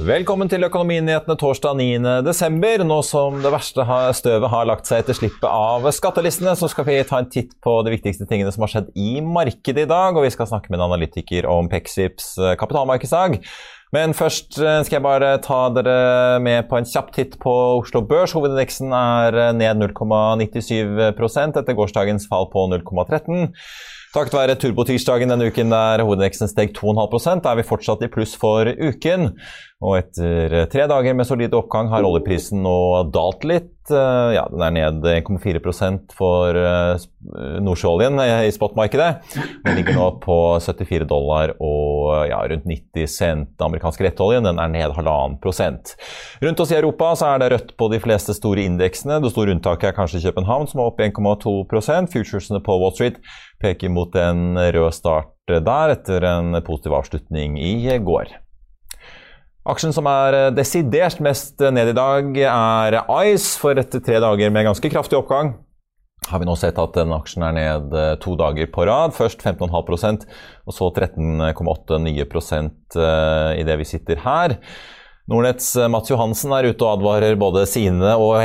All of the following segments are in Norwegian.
Velkommen til Økonominyhetene torsdag 9.12. Nå som det verste støvet har lagt seg etter slippet av skattelistene, så skal vi ta en titt på de viktigste tingene som har skjedd i markedet i dag. Og vi skal snakke med en analytiker om Pexips kapitalmarkedsdag. Men først eh, skal jeg bare ta dere med på en kjapp titt på Oslo Børs. Hovedindeksen er ned 0,97% etter gårsdagens fall på 0,13. Takket være turbotirsdagen denne uken der hovedindeksen steg 2,5% er vi fortsatt i pluss for uken. Og etter tre dager med solid oppgang har oljeprisen nå dalt litt. Eh, ja, den er ned 1,4 for eh, nordsjøoljen i spotmarkedet. Den ligger nå på 74 dollar og ja, rundt 90 cent. Den amerikanske rettoljen den er ned halvannen prosent. Rundt oss i Europa så er det rødt på de fleste store indeksene. Det store unntaket er kanskje København, som er opp 1,2% Futuresene på Wall Street peker mot en rød start der etter en positiv avslutning i går. Aksjen som er desidert mest ned i dag, er Ice. For etter tre dager med ganske kraftig oppgang har vi nå sett at den aksjen er ned to dager på rad. Først 15,5% og så 13,8 nye prosent i det vi sitter her. Nordnetts eh, Mats Johansen er ute og advarer både sine og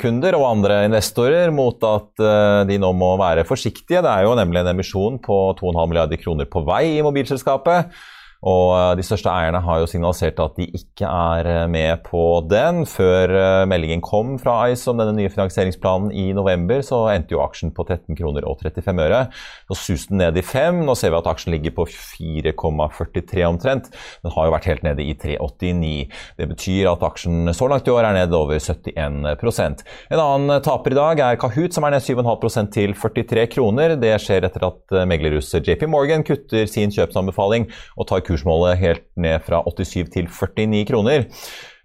kunder og andre investorer mot at eh, de nå må være forsiktige. Det er jo nemlig en emisjon på 2,5 milliarder kroner på vei i mobilselskapet. Og eh, de største eierne har jo signalisert at de ikke er eh, med på den. Før eh, meldingen kom fra Ice om denne nye finansieringsplanen i november, så endte jo aksjen på 13 kroner og 35 øre. Nå suste den ned i 5. Nå ser vi at aksjen ligger på 4,43 omtrent. Den har jo vært helt nede i 3,89. Det betyr at aksjen så langt i år er ned over 71% En annen taper i dag er Kahoot, som er ned 7,5% til 43 kroner. Det skjer etter at meglerhuset JP Morgan kutter sin kjøpsanbefaling og tar kursmålet helt ned fra 87 til 49 kroner.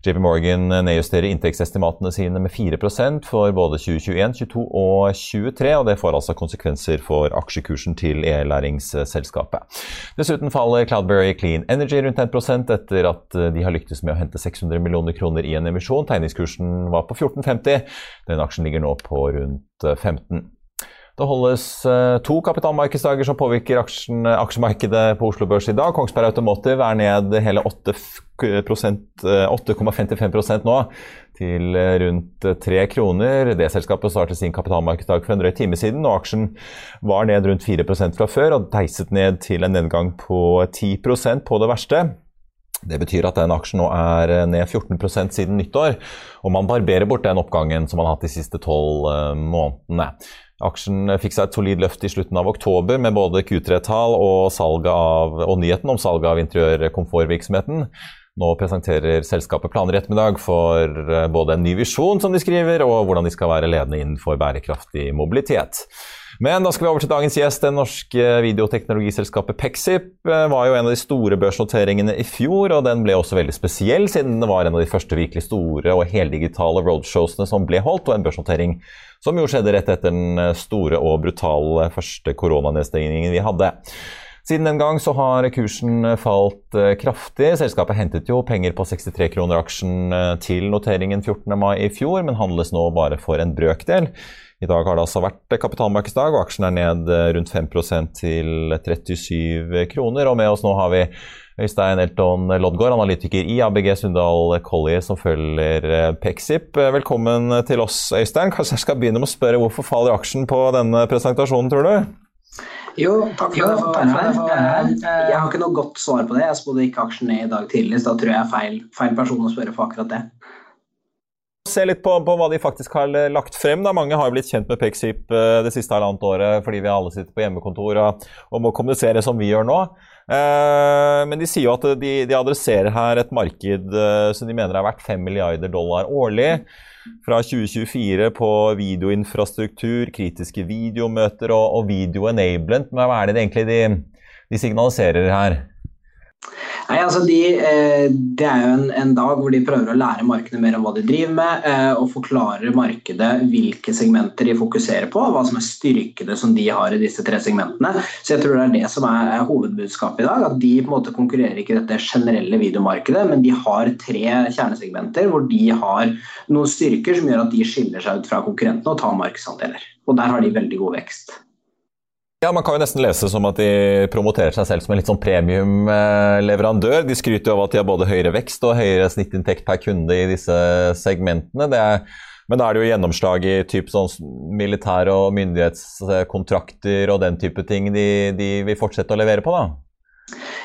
JP Morgan nedjusterer inntektsestimatene sine med 4% for både 2021, 2022 og 2023. og Det får altså konsekvenser for aksjekursen til e-læringsselskapet. Dessuten faller Cloudberry Clean Energy rundt 1% etter at de har lyktes med å hente 600 millioner kroner i en emisjon. Tegningskursen var på 14,50. Den aksjen ligger nå på rundt 15. Det holdes uh, to kapitalmarkedsdager som påvirker aksjen, aksjemarkedet på Oslo Børs i dag. Kongsberg Automotive er ned hele 8,55 uh, nå, til rundt 3 kroner. Det selskapet startet sin kapitalmarkedsdag for en drøy time siden, og aksjen var ned rundt 4% fra før og deiset ned til en nedgang på 10% på det verste. Det betyr at den aksjen nå er ned 14% siden nyttår, og man barberer bort den oppgangen som man har hatt de siste tolv månedene. Aksjen fikk seg et solid løft i slutten av oktober med både Q3-tall og, og, nyheten om salget av interiørkomfortvirksomheten. Nå presenterer selskapet planer i ettermiddag for eh, både en ny visjon, som de skriver, og hvordan de skal være ledende innenfor bærekraftig mobilitet. Men da skal vi over til dagens gjest. Det norske videoteknologiselskapet Pexip eh, var jo en av de store børsnoteringene i fjor, og den ble også veldig spesiell, siden det var en av de første virkelig store og heldigitale roadshowsene som ble holdt, og en børsnotering som jo skjedde rett etter den store og brutale første koronanedstengningen vi hadde. Siden den gang så har kursen falt kraftig. Selskapet hentet jo penger på 63 kroner aksjen til noteringen 14. mai i fjor, men handles nå bare for en brøkdel. I dag har det altså vært kapitalmarkedsdag, og aksjen er ned rundt 5% til 37 kroner. Og med oss nå har vi Øystein Elton Loddgaard, analytiker i ABG Sundal Collier, som følger eh, Pexip. Eh, velkommen til oss, Øystein. Kanskje jeg skal begynne med å spørre hvorfor faller aksjen på denne presentasjonen, tror du? Jo, takk for at jeg for, her. Jeg har ikke noe godt svar på det. Jeg spådde ikke aksjen ned i dag tidlig, så da tror jeg er feil, feil person å spørre for akkurat det. Se litt på, på, hva de faktisk har lagt frem. Da. Mange har blitt kjent med Pexip eh, det siste halvannet året fordi vi alle sitter på hjemmekontor og, og må kommunisere som vi gjør nå. Eh, men de sier jo at de, de adresserer her et marked eh, som de mener er verdt 5 milliarder dollar årlig. Fra 2024 på videoinfrastruktur, kritiske videomøter og, og video enablement. Men hva er det egentlig de, de signaliserer her? Nei, altså de, eh, Det er jo en, en, dag hvor de prøver å lære markedet mer om hva de driver med, eh, og forklarer markedet hvilke segmenter de fokuserer på, hva som er styrkene som de har i disse tre segmentene. Så jeg tror det er det som er, hovedbudskapet i dag. At de på en måte konkurrerer ikke i dette generelle videomarkedet, men de har tre kjernesegmenter hvor de har noen styrker som gjør at de skiller seg ut fra konkurrentene og tar markedsandeler. Og der har de veldig god vekst. Ja, Man kan jo nesten lese som at de promoterer seg selv som en litt sånn premiumleverandør. De skryter jo av at de har både høyere vekst og høyere snittinntekt per kunde i disse segmentene. Er, men da er det jo gjennomslag i typ sånn militær- og myndighetskontrakter og den type ting de, de vil fortsette å levere på, da?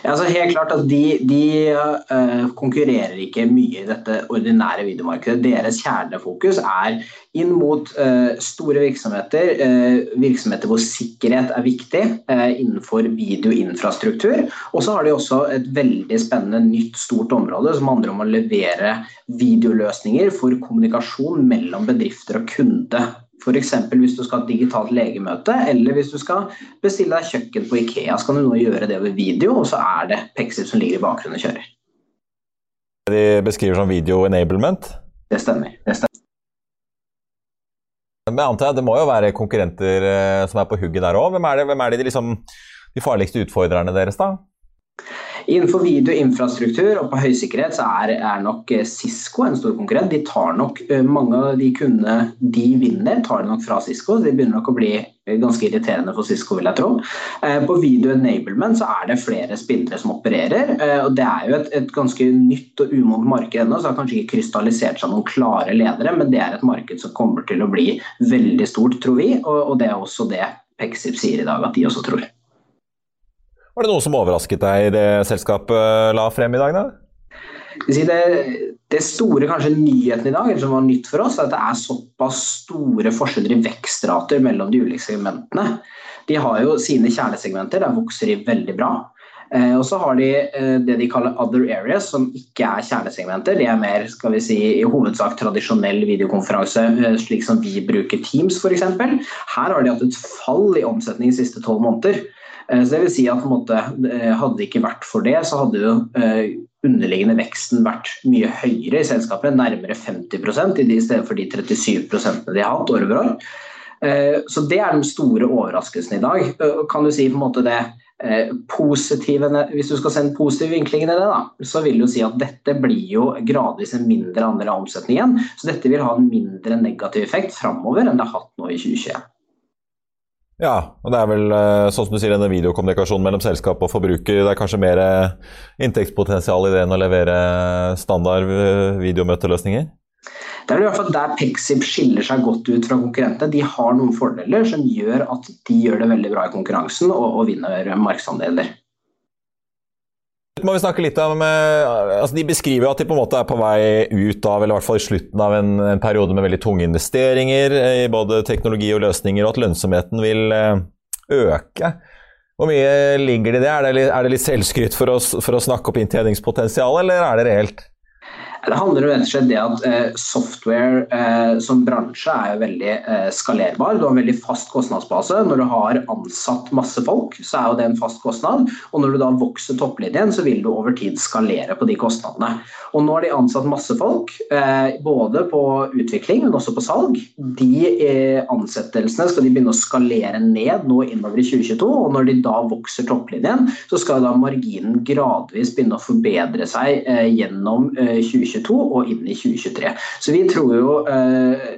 Ja, altså helt klart at De, de uh, konkurrerer ikke mye i dette ordinære videomarkedet. Deres kjernefokus er inn mot uh, store virksomheter, uh, virksomheter hvor sikkerhet er viktig innenfor videoinfrastruktur. Og så har de også et veldig spennende nytt stort område som handler om å levere videoløsninger for kommunikasjon mellom bedrifter og kunde F.eks. hvis du skal ha et digitalt legemøte, eller hvis du skal bestille deg kjøkken på Ikea. Så kan du nå gjøre det over video, og så er det Pexip som ligger i bakgrunnen og kjører. De beskriver som video enablement? Det stemmer. Det stemmer. Men antar jeg, Det må jo være konkurrenter eh, som er på hugget der òg. Hvem, hvem, er de, liksom, de farligste utfordrerne deres, da? Innenfor videoinfrastruktur og på høysikkerhet så er, er, nok eh, Cisco en stor konkurrent. De tar nok eh, Mange av de kundene de vinner, tar de nok fra Cisco. De begynner nok å bli eh, ganske irriterende for Cisco, vil jeg tro. På video enablement så er det flere spillere som opererer. og Det er jo et, et ganske nytt og umodent marked ennå, så det har kanskje ikke krystallisert seg noen klare ledere, men det er et marked som kommer til å bli veldig stort, tror vi. Og, og det er også det Pexip sier i dag at de også tror. Var det noe som overrasket deg i det selskapet la frem i dag? da? Det, det store kanskje nyheten i dag, eller som var nytt for oss, er at det er såpass store forskjeller i vekstrater mellom de ulike segmentene. De har jo sine kjernesegmenter, der vokser de veldig bra. Eh, og så har de eh, det de kaller other areas, som ikke er kjernesegmenter. De er mer skal vi si, i hovedsak tradisjonell videokonferanse, eh, slik som vi bruker Teams f.eks. Her har de hatt et fall i omsetning de siste tolv måneder. Eh, så det vil si at måte, eh, Hadde det ikke vært for det, så hadde jo eh, underliggende veksten vært mye høyere i selskapet, nærmere 50% i stedet for de 37% de har hatt år over år. Så Det er den store overraskelsen i dag. Kan du si på en måte det positive, Hvis du skal se en positiv vinkling i det, da, så vil du si at dette blir jo gradvis en mindre andel av omsetningen. Så dette vil ha en mindre negativ effekt framover enn det har hatt nå i 2021. Ja, og det er vel eh, sånn som du sier, denne videokommunikasjonen mellom selskap og forbruker. Det er kanskje mer eh, inntektspotensial i det enn å levere standard eh, videomøteløsninger? Det er i hvert fall der Pexip skiller seg godt ut fra konkurrentene. De har noen fordeler som gjør at de gjør det veldig bra i konkurransen og, og vinner markedsandeler må vi snakke litt om, eh, altså De beskriver at de på en måte er på vei ut av, eller i hvert fall i slutten av en, en periode med veldig tunge investeringer eh, i både teknologi og løsninger, og at lønnsomheten vil eh, øke. Hvor mye ligger det i det? Er det litt, er litt selvskryt for, for, å snakke opp inntjeningspotensialet, eller er det reelt? Det handler rett og slett det at eh, software eh, som bransje er jo veldig eh, skalerbar. Du har en veldig fast kostnadsbase. Når du har ansatt masse folk, så er jo det en fast kostnad. Og når du da vokser topplinjen, så vil du over tid skalere på de kostnadene. Og nå har de ansatt masse folk, både på utvikling, men også på salg. De ansettelsene skal de begynne å skalere ned nå innover i 2022. Og når de da vokser topplinjen, så skal da marginen gradvis begynne å forbedre seg gjennom 2022 og inn i 2023. Så vi tror jo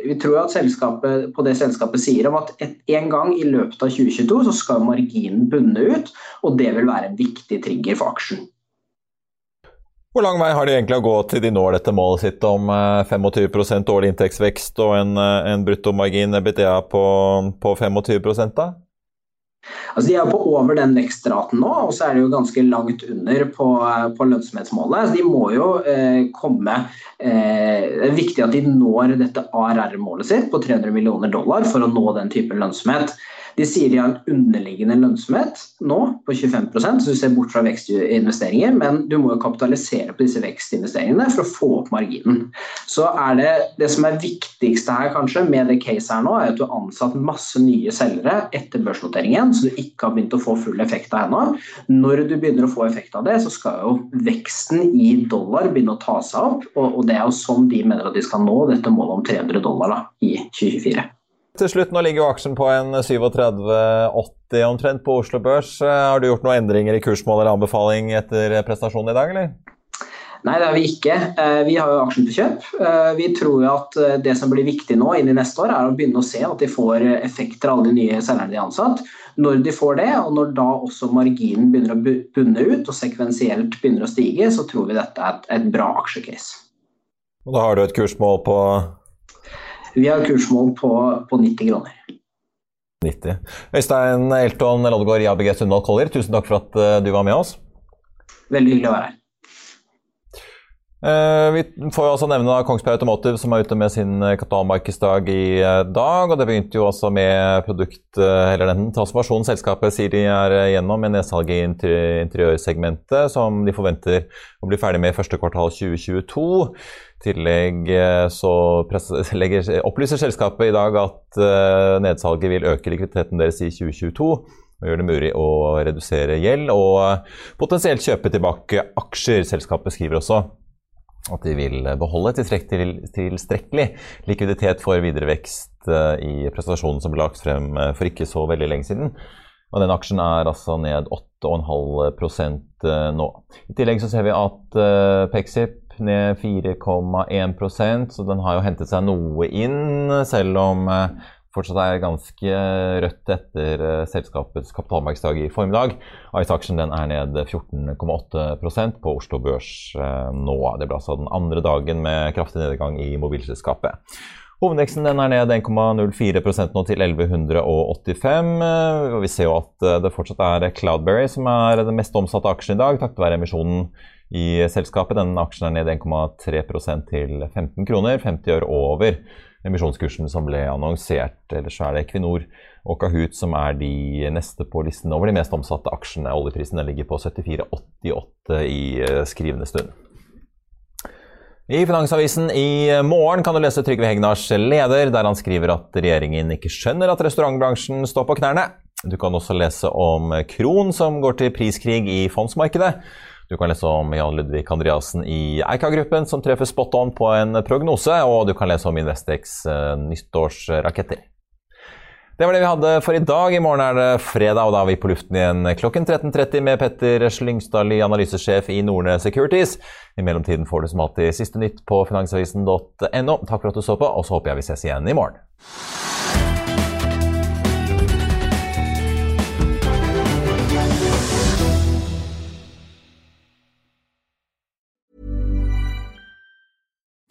vi tror at selskapet, på det selskapet sier om at et, en gang i løpet av 2022 så skal marginen bunne ut, og det vil være en viktig trigger for aksjen. Hvor lang vei har de egentlig å gå til de når dette målet sitt om 25 eh, årlig inntektsvekst og en, eh, en bruttomargin EBITDA på, på 25 da? Altså de er på over den vekstraten nå, og så er de jo ganske langt under på, på lønnsomhetsmålet. Så de må jo eh, komme eh, Det er viktig at de når dette ARR-målet sitt på 300 millioner dollar for å nå den typen lønnsomhet. De sier de har en underliggende lønnsomhet nå på 25% så du ser bort fra vekstinvesteringer, men du må jo kapitalisere på disse vekstinvesteringene for å få opp marginen. Så er det det som er viktigste her kanskje med det caset her nå, er at du har ansatt masse nye selgere etter børsnoteringen, så du ikke har begynt å få full effekt av ennå. Når du begynner å få effekt av det, så skal jo veksten i dollar begynne å ta seg opp, og det er jo sånn de mener at de skal nå dette målet om 300 dollar da, i 2024. Til slutt, nå ligger jo aksjen på en 37,80 omtrent på Oslo Børs. Har du gjort noen endringer i kursmål eller anbefaling etter prestasjonen i dag, eller? Nei, det har vi ikke. Eh, vi har jo aksjen på kjøp. Eh, vi tror jo at eh, det som blir viktig nå inn i neste år, er å begynne å se at de får effekter av alle de nye selgerne de har ansatt. Når de får det, og når da også marginen begynner å bunne ut og sekvensielt begynner å stige, så tror vi dette er et, et bra aksjecase. Og da har du et kursmål på vi har kursmål på, på 90 kroner. 90. Øystein Elton Loddegård i ABG Sundal Collier, tusen takk for at eh, du var med oss. Veldig hyggelig å være her. Eh, vi får jo også nevne Kongsberg Automotive, som er ute med sin eh, kapitalmarkedsdag i dag. og Det begynte jo også med produkt, eller den transformasjonen selskapet sier de er gjennom med nedsalg i interiørsegmentet, som de forventer å bli ferdig med i første kvartal 2022 I tillegg eh, så legger, opplyser selskapet i dag at nedsalget vil øke likviditeten deres i 2022 og gjøre det mulig å redusere gjeld og potensielt kjøpe tilbake aksjer. Selskapet skriver også at de vil beholde tilstrekkelig likviditet for videre vekst uh, i prestasjonen som ble lagt frem for ikke så veldig lenge siden. Og den aksjen er altså ned 8,5% nå. I tillegg så ser vi at Pexip ned 4,1% så den har jo hentet seg noe inn, selv om eh, fortsatt er ganske rødt etter eh, selskapets kapitalmarkedsdag i formiddag. Ice-aksjen er ned 14,8% på Oslo Børs eh, nå. Det ble altså den andre dagen med kraftig nedgang i mobilselskapet. Hovedveksten er ned 1,04% nå til 1185. Vi ser jo at det fortsatt er Cloudberry som er den mest omsatte aksjen i dag, takket være emisjonen i selskapet. Denne aksjen er ned 1,3% til 15 kroner, 50 øre over emisjonskursen som ble annonsert. Ellers er det Equinor og Kahoot som er de neste på listen over de mest omsatte aksjene. Oljeprisen ligger på 74,88 i eh, skrivende stund. I Finansavisen i morgen kan du lese Trygve Hegnars leder, der han skriver at regjeringen ikke skjønner at restaurantbransjen står på knærne. Du kan også lese om Kron som går til priskrig i fondsmarkedet. Du kan lese om Jan Ludvig Andreassen i Eika-gruppen som treffer spot on på en prognose, og du kan lese om Investex uh, nyttårsraketter. Det var det vi hadde for i dag. I morgen er det fredag, og da er vi på luften igjen klokken 13.30 med Petter Slyngstadli, analysesjef i Nordne Securities. I mellomtiden får du som alltid siste nytt på finansavisen.no. Takk for at du så på, og så håper jeg vi ses igjen i morgen.